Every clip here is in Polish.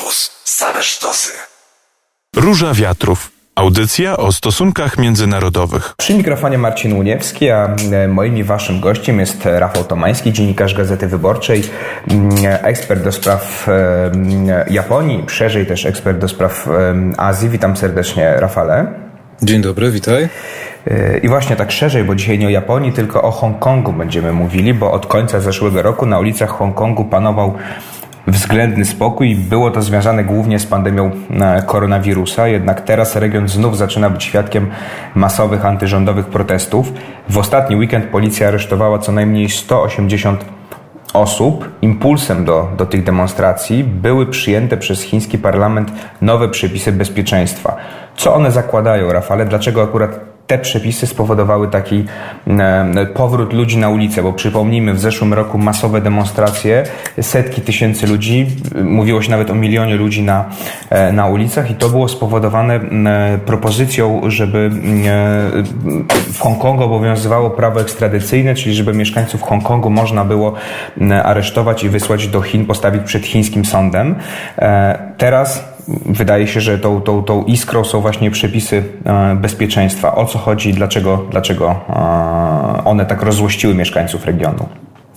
Campus. Same sztosy. Róża Wiatrów. Audycja o stosunkach międzynarodowych. Przy mikrofonie Marcin Łuniewski, a e, moim i waszym gościem jest Rafał Tomański, dziennikarz Gazety Wyborczej, mm, ekspert do spraw e, Japonii, szerzej też ekspert do spraw Azji. Witam serdecznie, Rafale. Dzień dobry, witaj. E, I właśnie tak szerzej, bo dzisiaj nie o Japonii, tylko o Hongkongu będziemy mówili, bo od końca zeszłego roku na ulicach Hongkongu panował względny spokój. Było to związane głównie z pandemią e, koronawirusa, jednak teraz region znów zaczyna być świadkiem masowych antyrządowych protestów. W ostatni weekend policja aresztowała co najmniej 180 osób. Impulsem do, do tych demonstracji były przyjęte przez chiński parlament nowe przepisy bezpieczeństwa. Co one zakładają, Rafale? Dlaczego akurat te przepisy spowodowały taki e, powrót ludzi na ulicę, bo przypomnijmy, w zeszłym roku masowe demonstracje, setki tysięcy ludzi, mówiło się nawet o milionie ludzi na, e, na ulicach i to było spowodowane e, propozycją, żeby w Hongkongu obowiązywało prawo ekstradycyjne, czyli żeby mieszkańców Hongkongu można było aresztować i wysłać do Chin, postawić przed chińskim sądem. Teraz wydaje się, że tą, tą, tą iskrą są właśnie przepisy e, bezpieczeństwa. O co chodzi, dlaczego, dlaczego e, one tak rozłościły mieszkańców regionu?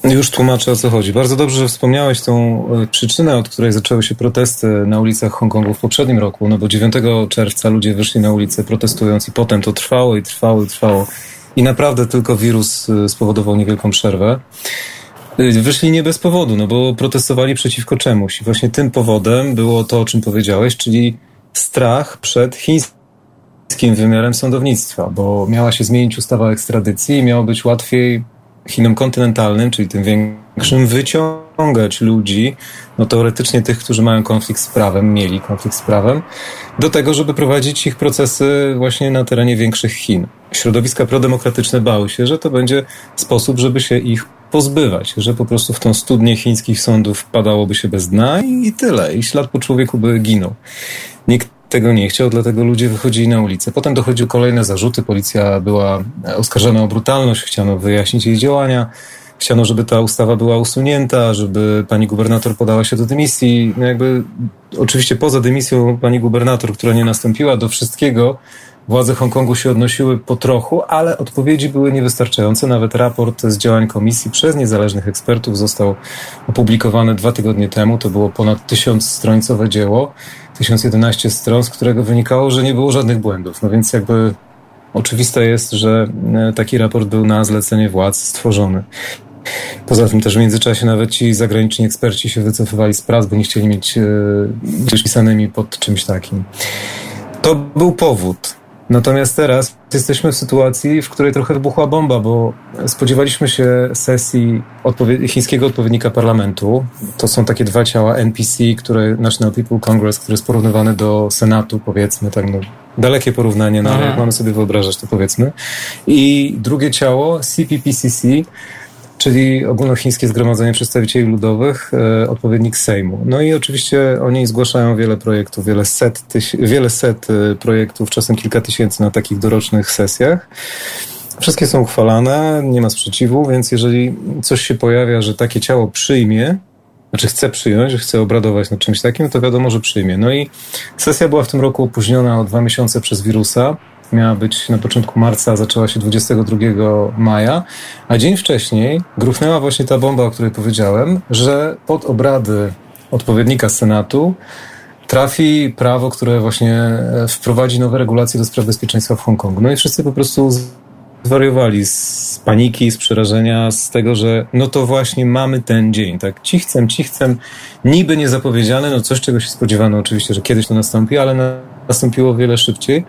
Już tłumaczę o co chodzi. Bardzo dobrze, że wspomniałeś tą e, przyczynę, od której zaczęły się protesty na ulicach Hongkongu w poprzednim roku, no bo 9 czerwca ludzie wyszli na ulicę protestując i potem to trwało i trwało i trwało. I naprawdę tylko wirus spowodował niewielką przerwę. Y, wyszli nie bez powodu, no bo protestowali przeciwko czemuś. I właśnie tym powodem było to, o czym powiedziałeś, czyli strach przed chińskim wymiarem sądownictwa, bo miała się zmienić ustawa o ekstradycji i miało być łatwiej Chinom kontynentalnym, czyli tym większym, wyciągać ludzi, no teoretycznie tych, którzy mają konflikt z prawem, mieli konflikt z prawem, do tego, żeby prowadzić ich procesy właśnie na terenie większych Chin. Środowiska prodemokratyczne bały się, że to będzie sposób, żeby się ich pozbywać, że po prostu w tą studnię chińskich sądów wpadałoby się bez dna i, i tyle, i ślad po człowieku by ginął. Nikt tego nie chciał, dlatego ludzie wychodzili na ulicę. Potem dochodziły kolejne zarzuty, policja była oskarżona o brutalność, chciano wyjaśnić jej działania, chciano, żeby ta ustawa była usunięta, żeby pani gubernator podała się do dymisji. No jakby, oczywiście poza dymisją pani gubernator, która nie nastąpiła, do wszystkiego Władze Hongkongu się odnosiły po trochu, ale odpowiedzi były niewystarczające. Nawet raport z działań komisji przez niezależnych ekspertów został opublikowany dwa tygodnie temu. To było ponad tysiąc strońcowe dzieło, 1011 stron, z którego wynikało, że nie było żadnych błędów. No więc jakby oczywiste jest, że e, taki raport był na zlecenie władz stworzony. Poza tym też w międzyczasie nawet ci zagraniczni eksperci się wycofywali z prac, bo nie chcieli mieć e, pisanymi pod czymś takim. To był powód. Natomiast teraz jesteśmy w sytuacji, w której trochę wybuchła bomba, bo spodziewaliśmy się sesji odpowie chińskiego odpowiednika parlamentu. To są takie dwa ciała NPC, które National People Congress, które jest porównywane do Senatu, powiedzmy, tak no, dalekie porównanie, no ale jak mamy sobie wyobrażać, to powiedzmy. I drugie ciało, CPPCC, czyli Ogólnochińskie Zgromadzenie Przedstawicieli Ludowych, e, odpowiednik Sejmu. No i oczywiście oni zgłaszają wiele projektów, wiele set, wiele set e, projektów, czasem kilka tysięcy na takich dorocznych sesjach. Wszystkie są uchwalane, nie ma sprzeciwu, więc jeżeli coś się pojawia, że takie ciało przyjmie, znaczy chce przyjąć, chce obradować nad czymś takim, to wiadomo, że przyjmie. No i sesja była w tym roku opóźniona o dwa miesiące przez wirusa miała być na początku marca, zaczęła się 22 maja, a dzień wcześniej gruchnęła właśnie ta bomba, o której powiedziałem, że pod obrady odpowiednika Senatu trafi prawo, które właśnie e, wprowadzi nowe regulacje do spraw bezpieczeństwa w Hongkongu. No i wszyscy po prostu zwariowali z paniki, z przerażenia, z tego, że no to właśnie mamy ten dzień, tak? Cichcem, cichcem, niby niezapowiedziane, no coś, czego się spodziewano oczywiście, że kiedyś to nastąpi, ale nastąpiło wiele szybciej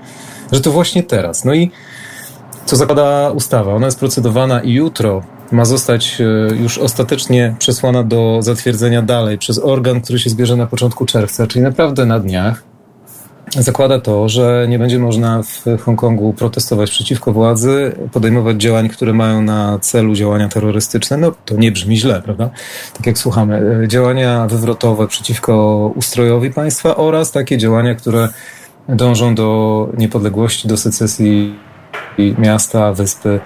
że to właśnie teraz. No i co zakłada ustawa? Ona jest procedowana i jutro ma zostać e, już ostatecznie przesłana do zatwierdzenia dalej przez organ, który się zbierze na początku czerwca, czyli naprawdę na dniach. Zakłada to, że nie będzie można w Hongkongu protestować przeciwko władzy, podejmować działań, które mają na celu działania terrorystyczne. No to nie brzmi źle, prawda? Tak jak słuchamy. E, działania wywrotowe przeciwko ustrojowi państwa oraz takie działania, które dążą do niepodległości, do secesji miasta, wyspy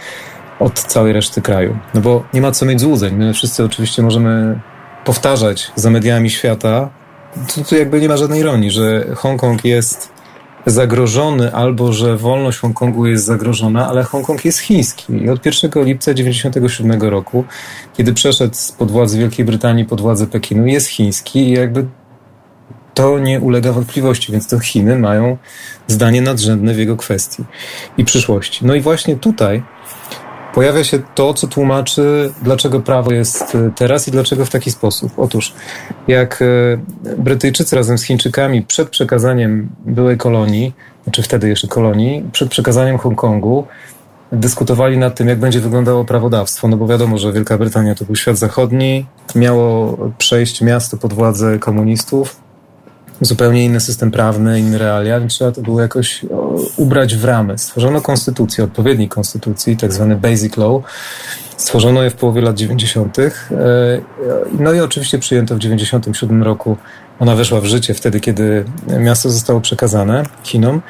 od całej reszty kraju. No bo nie ma co mieć złudzeń. My wszyscy oczywiście możemy powtarzać za mediami świata, tu, tu jakby nie ma żadnej ironii, że Hongkong jest zagrożony albo że wolność Hongkongu jest zagrożona, ale Hongkong jest chiński. I od 1 lipca 1997 roku, kiedy przeszedł pod władzy Wielkiej Brytanii pod władzę Pekinu, jest chiński i jakby to nie ulega wątpliwości, więc to Chiny mają zdanie nadrzędne w jego kwestii i przyszłości. No i właśnie tutaj pojawia się to, co tłumaczy, dlaczego prawo jest e, teraz i dlaczego w taki sposób. Otóż, jak e, Brytyjczycy razem z Chińczykami przed przekazaniem byłej kolonii, znaczy wtedy jeszcze kolonii, przed przekazaniem Hongkongu, dyskutowali nad tym, jak będzie wyglądało prawodawstwo, no bo wiadomo, że Wielka Brytania to był świat zachodni, miało przejść miasto pod władzę komunistów, zupełnie inny system prawny, inne realia, więc trzeba to było jakoś ubrać w ramy. Stworzono konstytucję, odpowiednik konstytucji, tak zwany Basic Law. Stworzono je w połowie lat 90. E, no i oczywiście przyjęto w 97 roku. Ona weszła w życie wtedy, kiedy miasto zostało przekazane Chinom.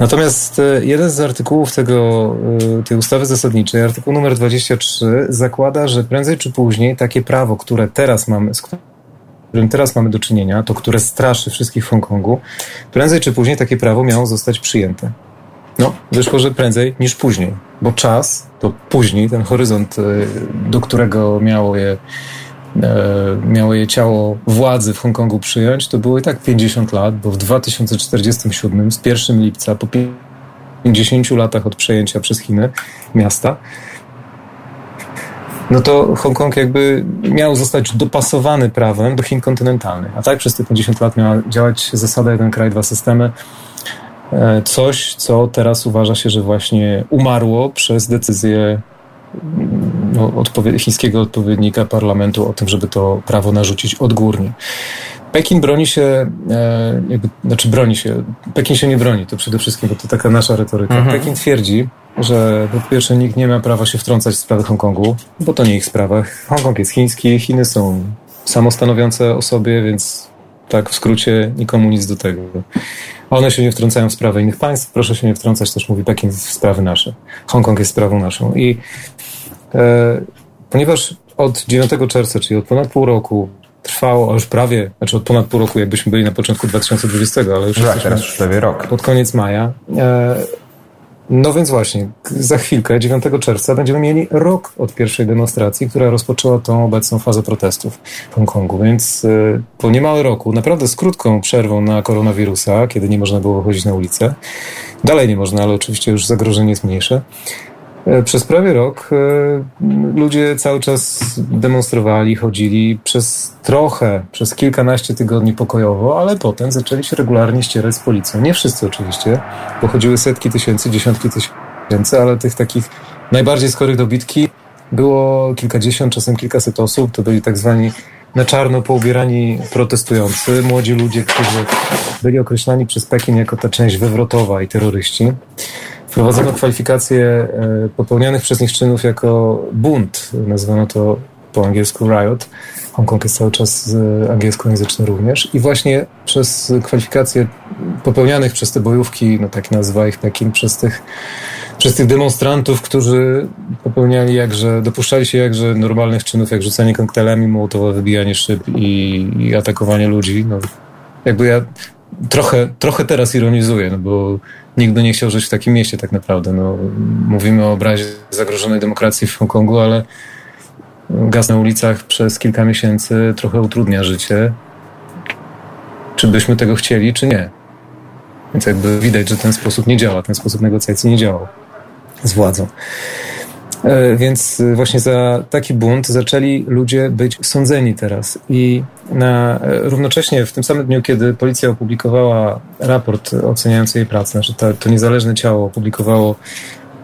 Natomiast e, jeden z artykułów tego, e, tej ustawy zasadniczej, artykuł numer 23, zakłada, że prędzej czy później takie prawo, które teraz mamy, z którym teraz mamy do czynienia, to które straszy wszystkich w Hongkongu, prędzej czy później takie prawo miało zostać przyjęte. No, wyszło, że prędzej niż później, bo czas to później, ten horyzont, e, do którego miało je, e, miało je ciało władzy w Hongkongu przyjąć, to było i tak 50 lat, bo w 2047, z 1 lipca, po 50 latach od przejęcia przez Chiny miasta, no to Hongkong jakby miał zostać dopasowany prawem do Chin kontynentalnych. A tak przez te 50 lat miała działać zasada jeden kraj, dwa systemy. E, coś, co teraz uważa się, że właśnie umarło przez decyzję no, odpowie chińskiego odpowiednika parlamentu o tym, żeby to prawo narzucić odgórnie. Pekin broni się, e, jakby, znaczy broni się, Pekin się nie broni, to przede wszystkim, bo to taka nasza retoryka. Mhm. Pekin twierdzi, że po pierwsze nikt nie ma prawa się wtrącać w sprawy Hongkongu, bo to nie ich sprawa. Hongkong jest chiński, Chiny są samostanowiące o sobie, więc tak w skrócie nikomu nic do tego. One się nie wtrącają w sprawy innych państw, proszę się nie wtrącać, też mówi Pekin, w sprawy nasze. Hongkong jest sprawą naszą. I e, ponieważ od 9 czerwca, czyli od ponad pół roku trwało, już prawie, znaczy od ponad pół roku, jakbyśmy byli na początku 2020, ale już tak, teraz prawie rok. Pod koniec maja. E, no więc właśnie, za chwilkę, 9 czerwca, będziemy mieli rok od pierwszej demonstracji, która rozpoczęła tą obecną fazę protestów w Hongkongu. Więc y, po niemal roku, naprawdę z krótką przerwą na koronawirusa, kiedy nie można było wychodzić na ulicę, dalej nie można, ale oczywiście już zagrożenie jest mniejsze, E, przez prawie rok e, ludzie cały czas demonstrowali, chodzili przez trochę, przez kilkanaście tygodni pokojowo, ale potem zaczęli się regularnie ścierać z policją. Nie wszyscy oczywiście, bo chodziły setki tysięcy, dziesiątki tysięcy, ale tych takich najbardziej skorych do bitki było kilkadziesiąt, czasem kilkaset osób. To byli tak zwani na czarno poubierani protestujący, młodzi ludzie, którzy byli określani przez Pekin jako ta część wywrotowa i terroryści. Wprowadzono kwalifikacje e, popełnianych przez nich czynów jako bunt. Nazywano to po angielsku riot. Hongkong jest cały czas e, angielskojęzyczny również. I właśnie przez kwalifikacje popełnianych przez te bojówki, no tak nazywa ich Pekin, przez tych, przez tych demonstrantów, którzy popełniali jakże, dopuszczali się jakże normalnych czynów, jak rzucanie koktajlami, mołotowe wybijanie szyb i, i atakowanie ludzi. No, jakby ja trochę, trochę teraz ironizuję, no bo nikt by nie chciał żyć w takim mieście tak naprawdę. No, mówimy o obrazie zagrożonej demokracji w Hongkongu, ale gaz na ulicach przez kilka miesięcy trochę utrudnia życie. Czy byśmy tego chcieli, czy nie. Więc jakby widać, że ten sposób nie działa, ten sposób negocjacji nie działał z władzą. E, więc właśnie za taki bunt zaczęli ludzie być sądzeni teraz. I na, e, równocześnie w tym samym dniu, kiedy policja opublikowała raport oceniający jej pracę, znaczy to, to niezależne ciało opublikowało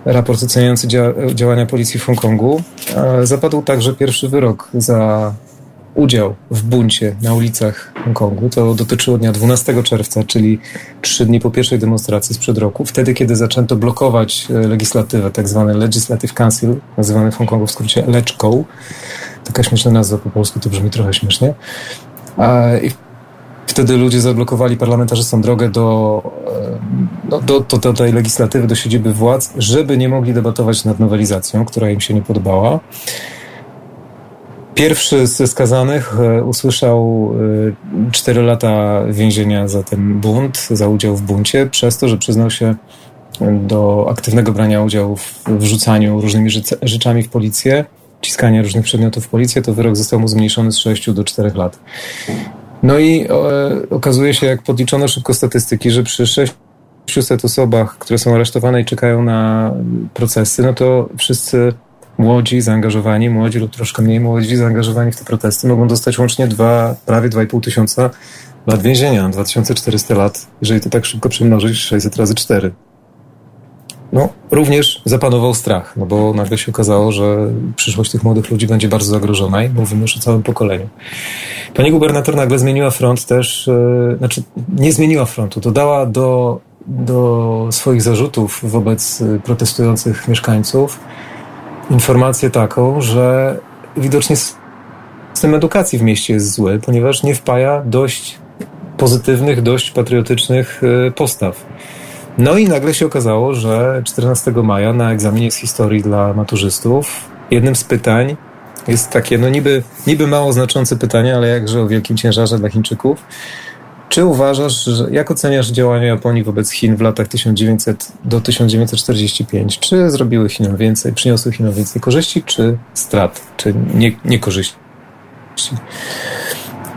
raport oceniający dzia, działania policji w Hongkongu, e, zapadł także pierwszy wyrok za udział w buncie na ulicach Hongkongu. To dotyczyło dnia 12 czerwca, czyli trzy dni po pierwszej demonstracji sprzed roku, wtedy, kiedy zaczęto blokować e, legislatywę, tak zwany Legislative Council, nazywany w Hongkongu w skrócie LECHCO. Taka śmieszna nazwa po polsku, to brzmi trochę śmiesznie. I wtedy ludzie zablokowali parlamentarzystom drogę do, e, no, do, do, do tej legislatywy, do siedziby władz, żeby nie mogli debatować nad nowelizacją, która im się nie podobała. Pierwszy ze skazanych e, usłyszał 4 e, lata więzienia za ten bunt, za udział w buncie, przez to, że przyznał się do aktywnego brania udziału w wrzucaniu różnymi rzeczami w policję, ciskania różnych przedmiotów w policję, to wyrok został mu zmniejszony z 6 do 4 lat. No i e, okazuje się, jak podliczono szybko statystyki, że przy 600 osobach, które są aresztowane i czekają na procesy, no to wszyscy młodzi, zaangażowani, młodzi lub troszkę mniej młodzi, zaangażowani w te protesty mogą dostać łącznie dwa, prawie 2,5 tysiąca lat więzienia, 2400 lat, jeżeli to tak szybko przemnożyć, 600 razy 4. No, również zapanował strach, no bo nagle się okazało, że przyszłość tych młodych ludzi będzie bardzo zagrożona i mówimy już o całym pokoleniu. Pani gubernator nagle zmieniła front też, yy, znaczy nie zmieniła frontu, dodała do, do swoich zarzutów wobec protestujących mieszkańców informację taką, że widocznie system edukacji w mieście jest zły, ponieważ nie wpaja dość pozytywnych, dość patriotycznych y, postaw. No i nagle się okazało, że 14 maja na egzaminie z historii dla maturzystów jednym z pytań jest takie, no niby, niby mało znaczące pytanie, ale jakże o wielkim ciężarze dla Chińczyków. Czy uważasz, że jak oceniasz działania Japonii wobec Chin w latach 1900 do 1945? Czy zrobiły Chinom więcej, przyniosły Chinom więcej korzyści, czy strat, czy nie, niekorzyści?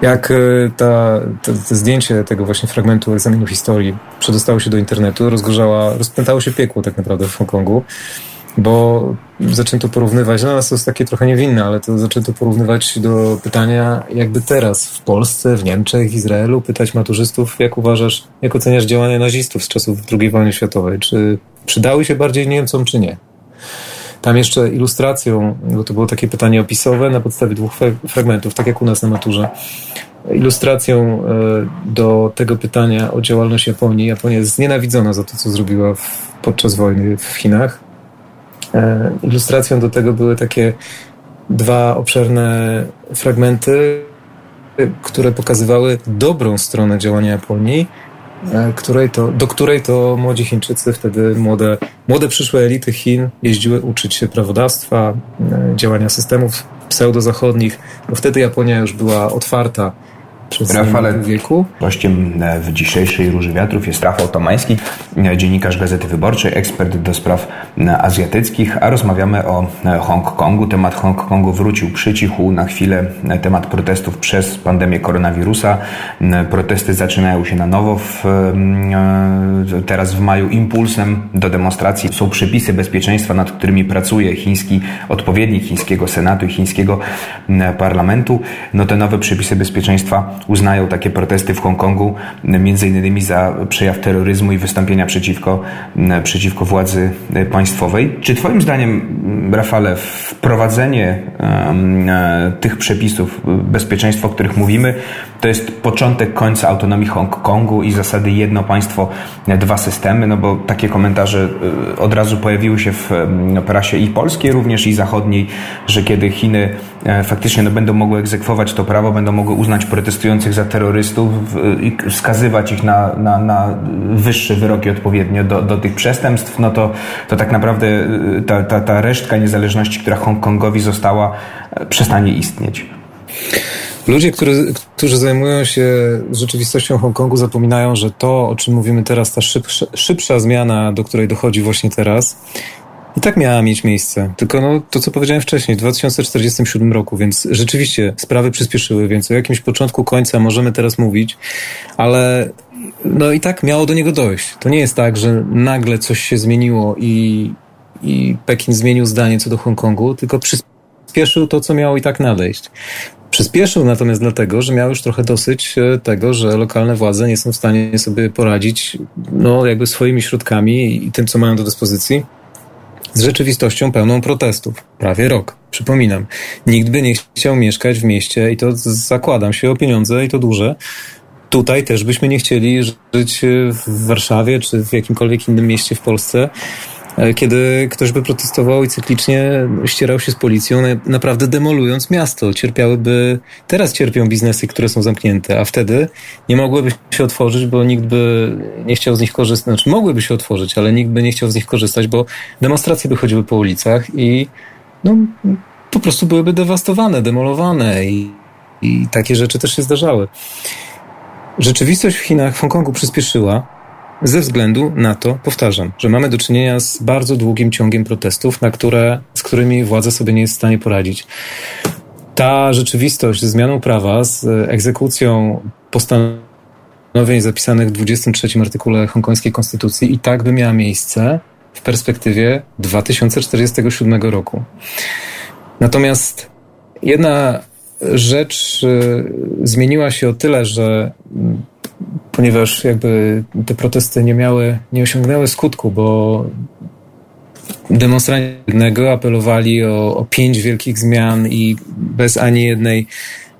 Jak e, ta, to, to, zdjęcie tego właśnie fragmentu egzaminu historii przedostało się do internetu, rozgorzała, rozpętało się piekło tak naprawdę w Hongkongu, bo zaczęto porównywać, no nas to jest takie trochę niewinne, ale to zaczęto porównywać do pytania, jakby teraz w Polsce, w Niemczech, w Izraelu pytać maturzystów, jak uważasz, jak oceniasz działania nazistów z czasów II wojny światowej, czy przydały się bardziej Niemcom, czy nie? Tam jeszcze ilustracją, bo to było takie pytanie opisowe na podstawie dwóch fragmentów, tak jak u nas na maturze. Ilustracją e, do tego pytania o działalność Japonii. Japonia jest znienawidzona za to, co zrobiła podczas wojny w Chinach. E, ilustracją do tego były takie dwa obszerne fragmenty, które pokazywały dobrą stronę działania Japonii E, której to, do której to młodzi Chińczycy, wtedy młode, młode przyszłe elity Chin jeździły uczyć się prawodawstwa, e, działania systemów pseudozachodnich, bo wtedy Japonia już była otwarta przez Rafale, wieku. Gościem e, w dzisiejszej Róży Wiatrów jest Rafał Tomański, e, dziennikarz Gazety Wyborczej, ekspert do spraw e, azjatyckich, a rozmawiamy o Hongkongu. Temat Hongkongu wrócił, przycichł na chwilę temat protestów przez pandemię koronawirusa. Protesty zaczynają się na nowo. W, teraz w maju impulsem do demonstracji są przepisy bezpieczeństwa, nad którymi pracuje chiński odpowiednik chińskiego Senatu i chińskiego parlamentu. No te nowe przepisy bezpieczeństwa uznają takie protesty w Hongkongu między innymi za przejaw terroryzmu i wystąpienia przeciwko, przeciwko władzy państwowej. Czy Twoim zdaniem, Rafale, wprowadzenie e, tych przepisów bezpieczeństwa, o których mówimy, to jest początek końca autonomii Hongkongu i zasady jedno państwo, dwa systemy, no bo takie komentarze e, od razu pojawiły się w prasie i polskiej również i zachodniej, że kiedy Chiny e, faktycznie no, będą mogły egzekwować to prawo, będą mogły uznać protestujących za terrorystów i wskazywać ich na, na, na wyższe wyroki odpowiednio do, do tych przestępstw, no to, to tak naprawdę e, ta, ta, ta resztka niezależności, która Hongkongowi została, przestanie istnieć. Ludzie, którzy, którzy zajmują się rzeczywistością Hongkongu, zapominają, że to, o czym mówimy teraz, ta szybsza, szybsza zmiana, do której dochodzi właśnie teraz, i tak miała mieć miejsce. Tylko no, to, co powiedziałem wcześniej, w 2047 roku, więc rzeczywiście sprawy przyspieszyły, więc o jakimś początku końca możemy teraz mówić, ale no i tak miało do niego dojść. To nie jest tak, że nagle coś się zmieniło i, i Pekin zmienił zdanie co do Hongkongu, tylko przyspieszył to, co miało i tak nadejść. Przyspieszył natomiast dlatego, że miał już trochę dosyć e, tego, że lokalne władze nie są w stanie sobie poradzić no, jakby swoimi środkami i tym, co mają do dyspozycji z rzeczywistością pełną protestów. Prawie rok. Przypominam, nikt by nie chciał mieszkać w mieście i to zakładam się o pieniądze i to duże. Tutaj też byśmy nie chcieli żyć w Warszawie czy w jakimkolwiek innym mieście w Polsce, kiedy ktoś by protestował i cyklicznie ścierał się z policją, naprawdę demolując miasto. Cierpiałyby, teraz cierpią biznesy, które są zamknięte, a wtedy nie mogłyby się otworzyć, bo nikt by nie chciał z nich korzystać. Znaczy, mogłyby się otworzyć, ale nikt by nie chciał z nich korzystać, bo demonstracje by chodziły po ulicach i no, po prostu byłyby dewastowane, demolowane i, i takie rzeczy też się zdarzały. Rzeczywistość w Chinach, w Hongkongu przyspieszyła ze względu na to, powtarzam, że mamy do czynienia z bardzo długim ciągiem protestów, na które, z którymi władza sobie nie jest w stanie poradzić. Ta rzeczywistość ze zmianą prawa, z egzekucją postanowień zapisanych w 23 artykule hongkońskiej konstytucji i tak by miała miejsce w perspektywie 2047 roku. Natomiast jedna rzecz y, zmieniła się o tyle, że ponieważ jakby te protesty nie miały, nie osiągnęły skutku, bo demonstranci jednego apelowali o, o pięć wielkich zmian i bez ani jednej,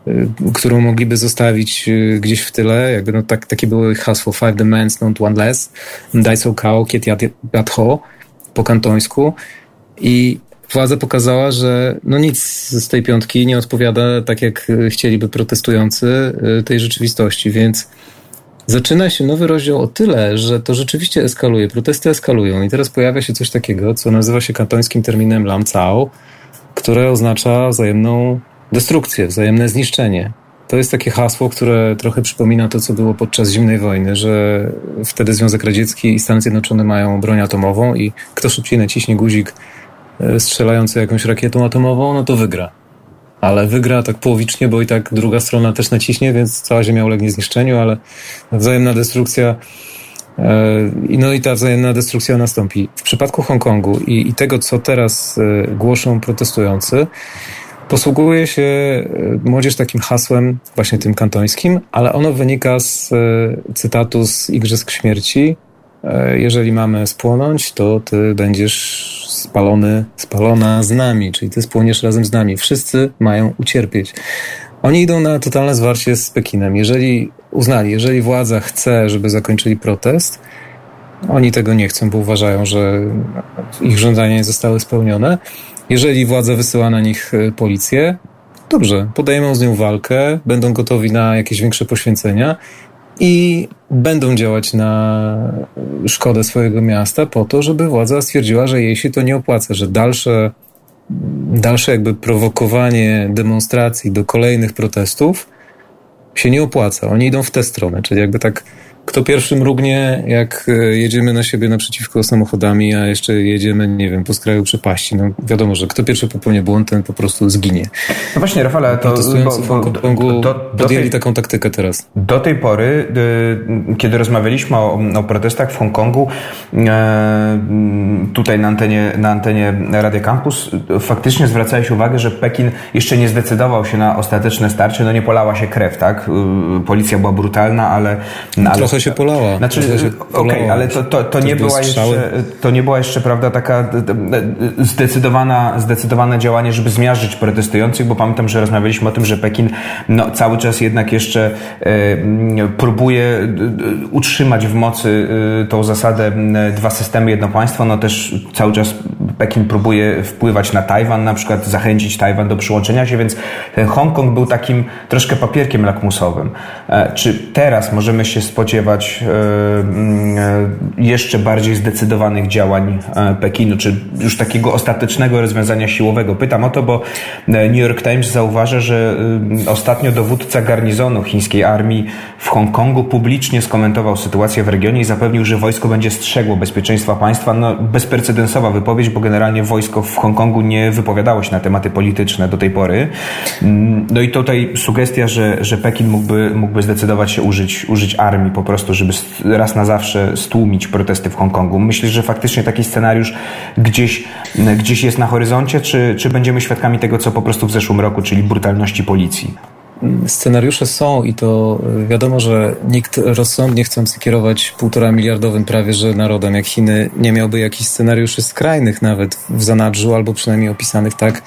y, którą mogliby zostawić y, gdzieś w tyle, jakby no tak, takie było ich hasło Five Demands, not one less, Dai So Kao, Kiet Yat Ho po kantońsku. I władza pokazała, że no nic z tej piątki nie odpowiada tak, jak chcieliby protestujący y, tej rzeczywistości, więc zaczyna się nowy rozdział o tyle, że to rzeczywiście eskaluje, protesty eskalują. I teraz pojawia się coś takiego, co nazywa się kantońskim terminem lam cao, które oznacza wzajemną destrukcję, wzajemne zniszczenie. To jest takie hasło, które trochę przypomina to, co było podczas zimnej wojny, że wtedy Związek Radziecki i Stany Zjednoczone mają broń atomową i kto szybciej naciśnie guzik strzelający jakąś rakietą atomową, no to wygra ale wygra tak połowicznie, bo i tak druga strona też naciśnie, więc cała Ziemia ulegnie zniszczeniu, ale wzajemna destrukcja e, no i ta wzajemna destrukcja nastąpi. W przypadku Hongkongu i, i tego, co teraz e, głoszą protestujący, posługuje się e, młodzież takim hasłem, właśnie tym kantońskim, ale ono wynika z cytatu z Igrzysk Śmierci. Jeżeli mamy spłonąć, to ty będziesz spalony, spalona z nami, czyli ty spłoniesz razem z nami. Wszyscy mają ucierpieć. Oni idą na totalne zwarcie z Pekinem. Jeżeli uznali, jeżeli władza chce, żeby zakończyli protest, oni tego nie chcą, bo uważają, że ich żądania nie zostały spełnione. Jeżeli władza wysyła na nich e, policję, dobrze, podejmą z nią walkę, będą gotowi na jakieś większe poświęcenia i będą działać na szkodę swojego miasta po to, żeby władza stwierdziła, że jej się to nie opłaca, że dalsze, dalsze jakby prowokowanie demonstracji do kolejnych protestów się nie opłaca. Oni idą w tę stronę, czyli jakby tak kto pierwszy mrugnie, jak e, jedziemy na siebie naprzeciwko samochodami, a jeszcze jedziemy, nie wiem, po skraju przepaści. No wiadomo, że kto pierwszy popełni błąd, ten po prostu zginie. No właśnie, Rafale, to... Protestujący w Hongkongu podjęli taką taktykę teraz. Do tej pory, y, kiedy rozmawialiśmy o, o protestach w Hongkongu, y, tutaj na antenie, na antenie Radia Campus, faktycznie zwracałeś uwagę, że Pekin jeszcze nie zdecydował się na ostateczne starcie, no nie polała się krew, tak? Y, policja była brutalna, ale... No, ale trochę się polała. Znaczy, okej, okay, ale to, to, to, nie była jeszcze, to nie była jeszcze, prawda, taka zdecydowana, zdecydowane działanie, żeby zmiażdżyć protestujących, bo pamiętam, że rozmawialiśmy o tym, że Pekin no, cały czas jednak jeszcze e, próbuje utrzymać w mocy tą zasadę dwa systemy, jedno państwo, no też cały czas Pekin próbuje wpływać na Tajwan, na przykład zachęcić Tajwan do przyłączenia się, więc ten Hongkong był takim troszkę papierkiem lakmusowym. Czy teraz możemy się spodziewać e, mm, e, jeszcze bardziej zdecydowanych działań e, Pekinu, czy już takiego ostatecznego rozwiązania siłowego. Pytam o to, bo New York Times zauważa, że ostatnio dowódca garnizonu chińskiej armii w Hongkongu publicznie skomentował sytuację w regionie i zapewnił, że wojsko będzie strzegło bezpieczeństwa państwa. No, bezprecedensowa wypowiedź, bo generalnie wojsko w Hongkongu nie wypowiadało się na tematy polityczne do tej pory. Mm, no i tutaj sugestia, że, że Pekin mógłby, mógłby zdecydować się użyć, użyć armii po prostu, żeby raz na zawsze stłumić protesty w Hongkongu. Myślisz, że faktycznie taki scenariusz gdzieś, gdzieś jest na horyzoncie, czy, czy będziemy świadkami tego, co po prostu w zeszłym roku, czyli brutalności policji? Scenariusze są i to wiadomo, że nikt rozsądnie chcący kierować półtora miliardowym prawie, że narodem jak Chiny nie miałby jakichś scenariuszy skrajnych nawet w zanadrzu, albo przynajmniej opisanych tak,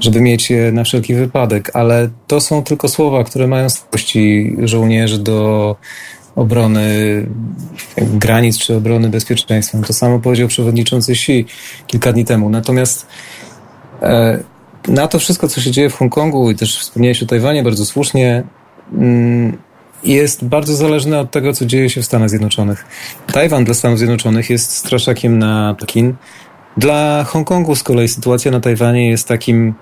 żeby mieć je na wszelki wypadek, ale to są tylko słowa, które mają zdolności żołnierzy do obrony granic czy obrony bezpieczeństwa. To samo powiedział przewodniczący Xi kilka dni temu. Natomiast e, na to wszystko, co się dzieje w Hongkongu i też wspomniałeś o Tajwanie bardzo słusznie, mm, jest bardzo zależne od tego, co dzieje się w Stanach Zjednoczonych. Tajwan dla Stanów Zjednoczonych jest straszakiem na Pekin. Dla Hongkongu z kolei sytuacja na Tajwanie jest takim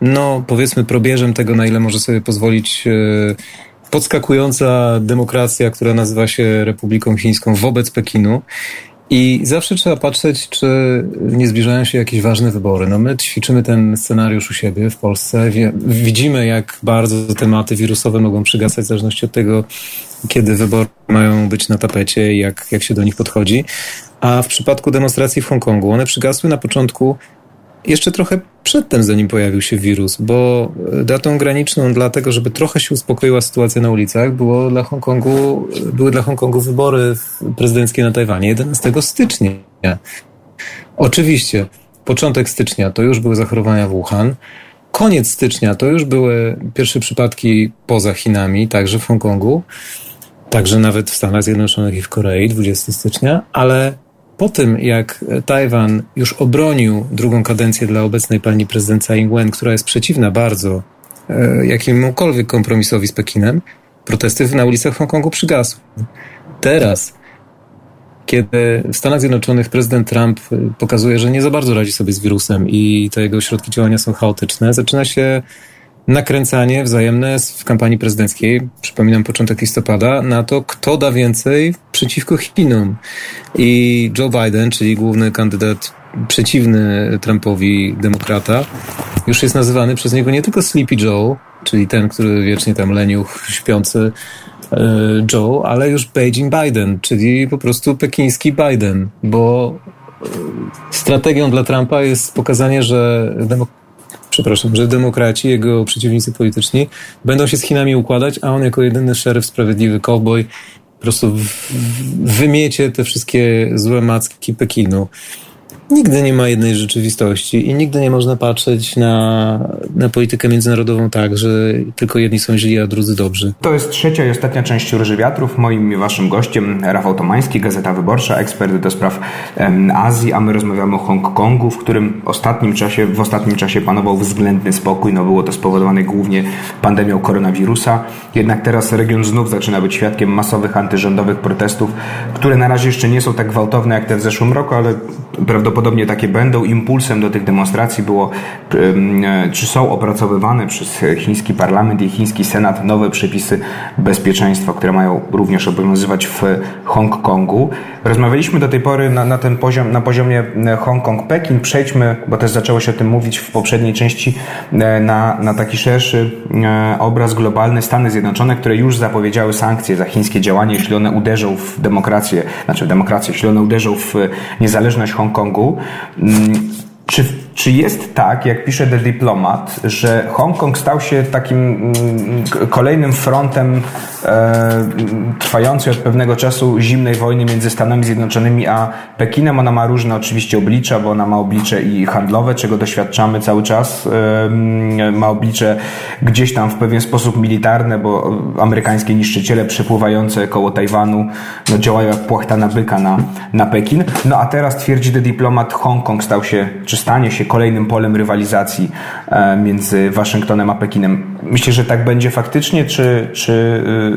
no powiedzmy probierzem tego, na ile może sobie pozwolić podskakująca demokracja, która nazywa się Republiką Chińską wobec Pekinu. I zawsze trzeba patrzeć, czy nie zbliżają się jakieś ważne wybory. No my ćwiczymy ten scenariusz u siebie w Polsce. Widzimy, jak bardzo tematy wirusowe mogą przygasać w zależności od tego, kiedy wybory mają być na tapecie i jak, jak się do nich podchodzi. A w przypadku demonstracji w Hongkongu, one przygasły na początku jeszcze trochę przedtem, zanim pojawił się wirus, bo datą graniczną dla tego, żeby trochę się uspokoiła sytuacja na ulicach, było dla Hongkongu, były dla Hongkongu wybory prezydenckie na Tajwanie 11 stycznia. Oczywiście, początek stycznia to już były zachorowania w Wuhan. Koniec stycznia to już były pierwsze przypadki poza Chinami, także w Hongkongu, także nawet w Stanach Zjednoczonych i w Korei 20 stycznia, ale po tym, jak Tajwan już obronił drugą kadencję dla obecnej pani prezydent Tsai Ing-wen, która jest przeciwna bardzo e, jakiemukolwiek kompromisowi z Pekinem, protesty na ulicach Hongkongu przygasły. Teraz, kiedy w Stanach Zjednoczonych prezydent Trump pokazuje, że nie za bardzo radzi sobie z wirusem i te jego środki działania są chaotyczne, zaczyna się nakręcanie wzajemne w kampanii prezydenckiej, przypominam początek listopada, na to, kto da więcej przeciwko Chinom. I Joe Biden, czyli główny kandydat przeciwny Trumpowi demokrata, już jest nazywany przez niego nie tylko Sleepy Joe, czyli ten, który wiecznie tam leniuch, śpiący e, Joe, ale już Beijing Biden, czyli po prostu pekiński Biden, bo e, strategią dla Trumpa jest pokazanie, że demokracja przepraszam, że demokraci, jego przeciwnicy polityczni będą się z Chinami układać, a on jako jedyny szeryf, sprawiedliwy cowboy po prostu wymiecie te wszystkie złe macki Pekinu. Nigdy nie ma jednej rzeczywistości i nigdy nie można patrzeć na, na politykę międzynarodową tak, że tylko jedni są źli, a drudzy dobrzy. To jest trzecia i ostatnia część Róży Wiatrów. Moim i waszym gościem Rafał Tomański, Gazeta Wyborcza, ekspert do spraw um, Azji, a my rozmawiamy o Hongkongu, w którym ostatnim czasie, w ostatnim czasie panował względny spokój. No było to spowodowane głównie pandemią koronawirusa. Jednak teraz region znów zaczyna być świadkiem masowych antyrządowych protestów, które na razie jeszcze nie są tak gwałtowne jak te w zeszłym roku, ale prawdopodobnie takie będą. Impulsem do tych demonstracji było, czy są opracowywane przez chiński parlament i chiński senat nowe przepisy bezpieczeństwa, które mają również obowiązywać w Hongkongu. Rozmawialiśmy do tej pory na, na ten poziom, na poziomie Hongkong-Pekin. Przejdźmy, bo też zaczęło się o tym mówić w poprzedniej części, e, na, na taki szerszy e, obraz globalny. Stany Zjednoczone, które już zapowiedziały sankcje za chińskie działanie, jeśli one uderzą w demokrację, znaczy w demokrację, jeśli one uderzą w niezależność Hongkongu, Mm, czy, czy jest tak, jak pisze The Diplomat, że Hongkong stał się takim mm, kolejnym frontem e, trwającej od pewnego czasu zimnej wojny między Stanami Zjednoczonymi a Pekinem? Ona ma różne oczywiście oblicza, bo ona ma oblicze i handlowe, czego doświadczamy cały czas. E, ma oblicze gdzieś tam w pewien sposób militarne, bo amerykańskie niszczyciele przepływające koło Tajwanu no, działają jak płachta na byka na, na Pekin. No a teraz twierdzi The Diplomat, Hongkong stał się, czy stanie się kolejnym polem rywalizacji e, między Waszyngtonem a Pekinem. Myślę, że tak będzie faktycznie, czy, czy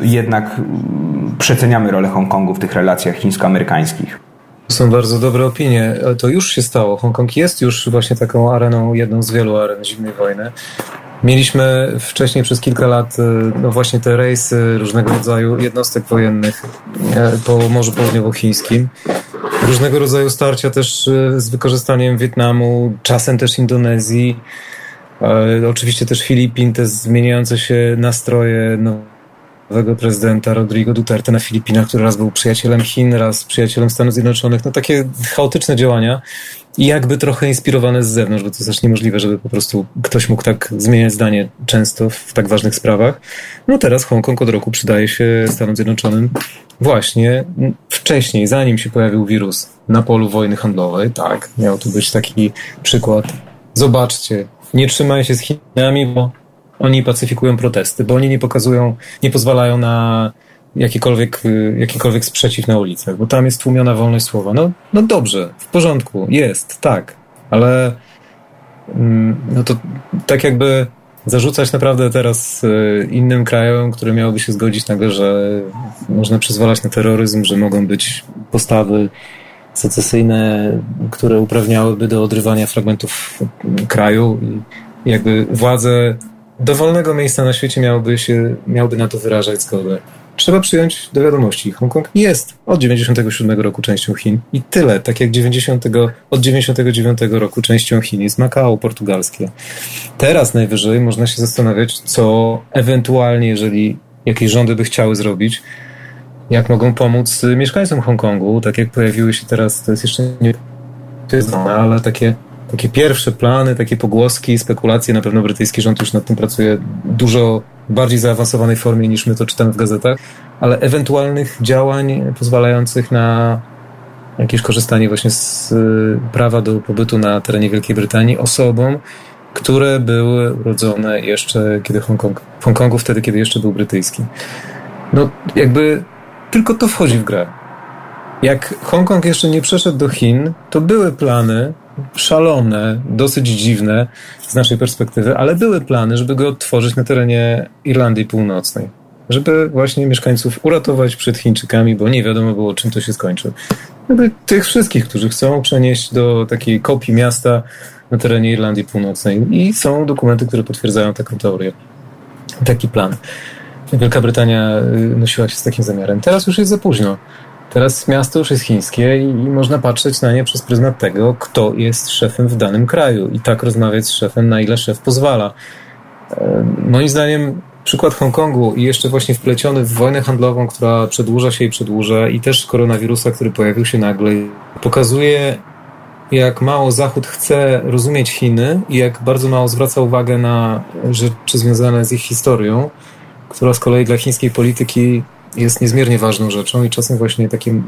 y, jednak przeceniamy rolę Hongkongu w tych relacjach chińsko-amerykańskich? Są bardzo dobre opinie. To już się stało. Hongkong jest już właśnie taką areną, jedną z wielu aren zimnej wojny. Mieliśmy wcześniej przez kilka lat no właśnie te rejsy różnego rodzaju jednostek wojennych e, po Morzu Południowochińskim różnego rodzaju starcia też e, z wykorzystaniem Wietnamu, czasem też Indonezji, e, oczywiście też Filipin, te zmieniające się nastroje nowego prezydenta Rodrigo Duterte na Filipinach, który raz był przyjacielem Chin, raz przyjacielem Stanów Zjednoczonych. No takie chaotyczne działania i jakby trochę inspirowane z zewnątrz, bo to jest też niemożliwe, żeby po prostu ktoś mógł tak zmieniać zdanie często w tak ważnych sprawach. No teraz Hongkong od roku przydaje się Stanom Zjednoczonym właśnie wcześniej, zanim się pojawił wirus na polu wojny handlowej. Tak, miał tu być taki przykład. Zobaczcie, nie trzymaj się z Chinami, bo oni pacyfikują protesty, bo oni nie pokazują, nie pozwalają na jakikolwiek, y, jakikolwiek sprzeciw na ulicach, bo tam jest tłumiona wolność słowa. No, no dobrze, w porządku, jest, tak, ale mm, no to tak jakby zarzucać naprawdę teraz y, innym krajom, które miałyby się zgodzić nagle, że można przyzwalać na terroryzm, że mogą być postawy secesyjne, które uprawniałyby do odrywania fragmentów kraju i jakby władze dowolnego miejsca na świecie miałyby, się, miałyby na to wyrażać zgodę. Trzeba przyjąć do wiadomości, Hongkong jest od 97 roku częścią Chin i tyle, tak jak 90, od 99 roku częścią Chin jest Makao portugalskie. Teraz najwyżej można się zastanawiać, co ewentualnie, jeżeli jakieś rządy by chciały zrobić, jak mogą pomóc mieszkańcom Hongkongu, tak jak pojawiły się teraz, to jest jeszcze nie ale takie takie pierwsze plany, takie pogłoski, spekulacje. Na pewno brytyjski rząd już nad tym pracuje dużo bardziej zaawansowanej formie niż my to czytamy w gazetach, ale ewentualnych działań pozwalających na jakieś korzystanie właśnie z y, prawa do pobytu na terenie Wielkiej Brytanii osobom, które były urodzone jeszcze kiedy Hongkong, w Hongkongu wtedy, kiedy jeszcze był brytyjski. No jakby tylko to wchodzi w grę. Jak Hongkong jeszcze nie przeszedł do Chin, to były plany szalone, dosyć dziwne z naszej perspektywy, ale były plany, żeby go odtworzyć na terenie Irlandii Północnej. Żeby właśnie mieszkańców uratować przed Chińczykami, bo nie wiadomo było, czym to się skończy. Jakby tych wszystkich, którzy chcą przenieść do takiej kopii miasta na terenie Irlandii Północnej. I są dokumenty, które potwierdzają taką teorię, taki plan. Wielka Brytania y, nosiła się z takim zamiarem. Teraz już jest za późno. Teraz miasto już jest chińskie i, można patrzeć na nie przez pryzmat tego, kto jest szefem w danym kraju i tak rozmawiać z szefem, na ile szef pozwala. E, moim zdaniem przykład Hongkongu i jeszcze właśnie wpleciony w wojnę handlową, która przedłuża się i przedłuża i też koronawirusa, który pojawił się nagle, pokazuje jak mało Zachód chce rozumieć Chiny i jak bardzo mało zwraca uwagę na rzeczy związane z ich historią, która z kolei dla chińskiej polityki jest niezmiernie ważną rzeczą i czasem właśnie takie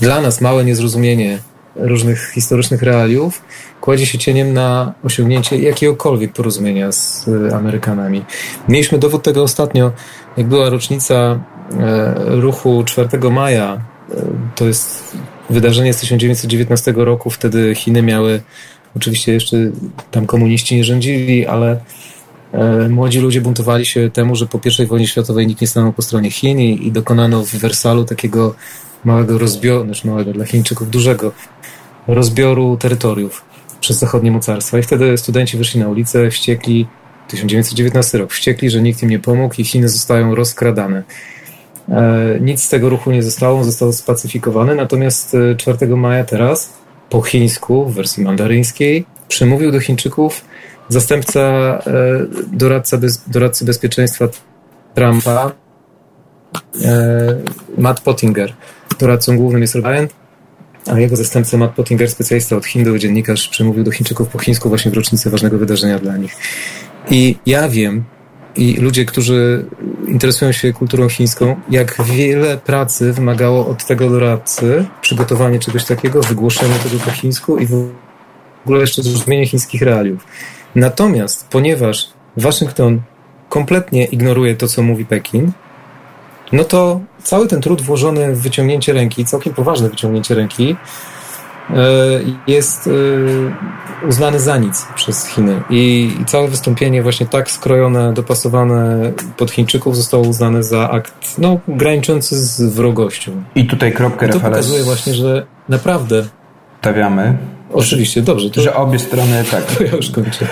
dla nas małe niezrozumienie różnych historycznych realiów kładzie się cieniem na osiągnięcie jakiegokolwiek porozumienia z e, Amerykanami. Mieliśmy dowód tego ostatnio, jak była rocznica e, ruchu 4 maja. E, to jest wydarzenie z 1919 roku. Wtedy Chiny miały, oczywiście jeszcze tam komuniści nie rządzili, ale młodzi ludzie buntowali się temu, że po I wojnie światowej nikt nie stanął po stronie Chin i, i dokonano w Wersalu takiego małego rozbioru, znaczy małego dla Chińczyków, dużego rozbioru terytoriów przez zachodnie mocarstwa. I wtedy studenci wyszli na ulicę, wściekli, 1919 rok, wściekli, że nikt im nie pomógł i Chiny zostają rozkradane. E, nic z tego ruchu nie zostało, został spacyfikowany, natomiast 4 e, maja teraz po chińsku, w wersji mandaryńskiej, przemówił do Chińczyków zastępca e, doradca doradcy bezpieczeństwa Trumpa, e, Matt Pottinger. Doradcą głównym jest Ryan, a jego zastępca Matt Pottinger, specjalista od Hindu, dziennikarz, przemówił do Chińczyków po chińsku właśnie w rocznicę ważnego wydarzenia dla nich. I ja wiem, i ludzie, którzy interesują się kulturą chińską, jak wiele pracy wymagało od tego doradcy przygotowanie czegoś takiego, wygłoszenie tego po chińsku i w ogóle jeszcze zrozumienie chińskich realiów. Natomiast ponieważ Waszyngton kompletnie ignoruje to, co mówi Pekin, no to cały ten trud włożony w wyciągnięcie ręki, całkiem poważne wyciągnięcie ręki, e, jest e, uznany za nic przez Chiny. I całe wystąpienie właśnie tak skrojone, dopasowane pod Chińczyków zostało uznane za akt no, graniczący z wrogością. I tutaj kropkę I to pokazuje właśnie, że naprawdę stawiamy Oczywiście, dobrze. To, że obie strony, tak. To ja już kończę.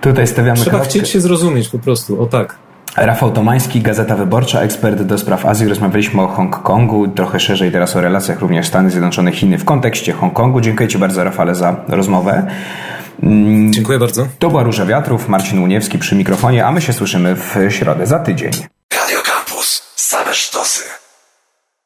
Tutaj stawiamy Trzeba kropkę. chcieć się zrozumieć po prostu, o tak. Rafał Tomański, Gazeta Wyborcza, ekspert do spraw Azji. Rozmawialiśmy o Hongkongu, trochę szerzej teraz o relacjach również Stany Zjednoczone, Chiny w kontekście Hongkongu. Dziękuję Ci bardzo, Rafale, za rozmowę. Dziękuję bardzo. To była Róża Wiatrów, Marcin Uniewski przy mikrofonie, a my się słyszymy w środę za tydzień.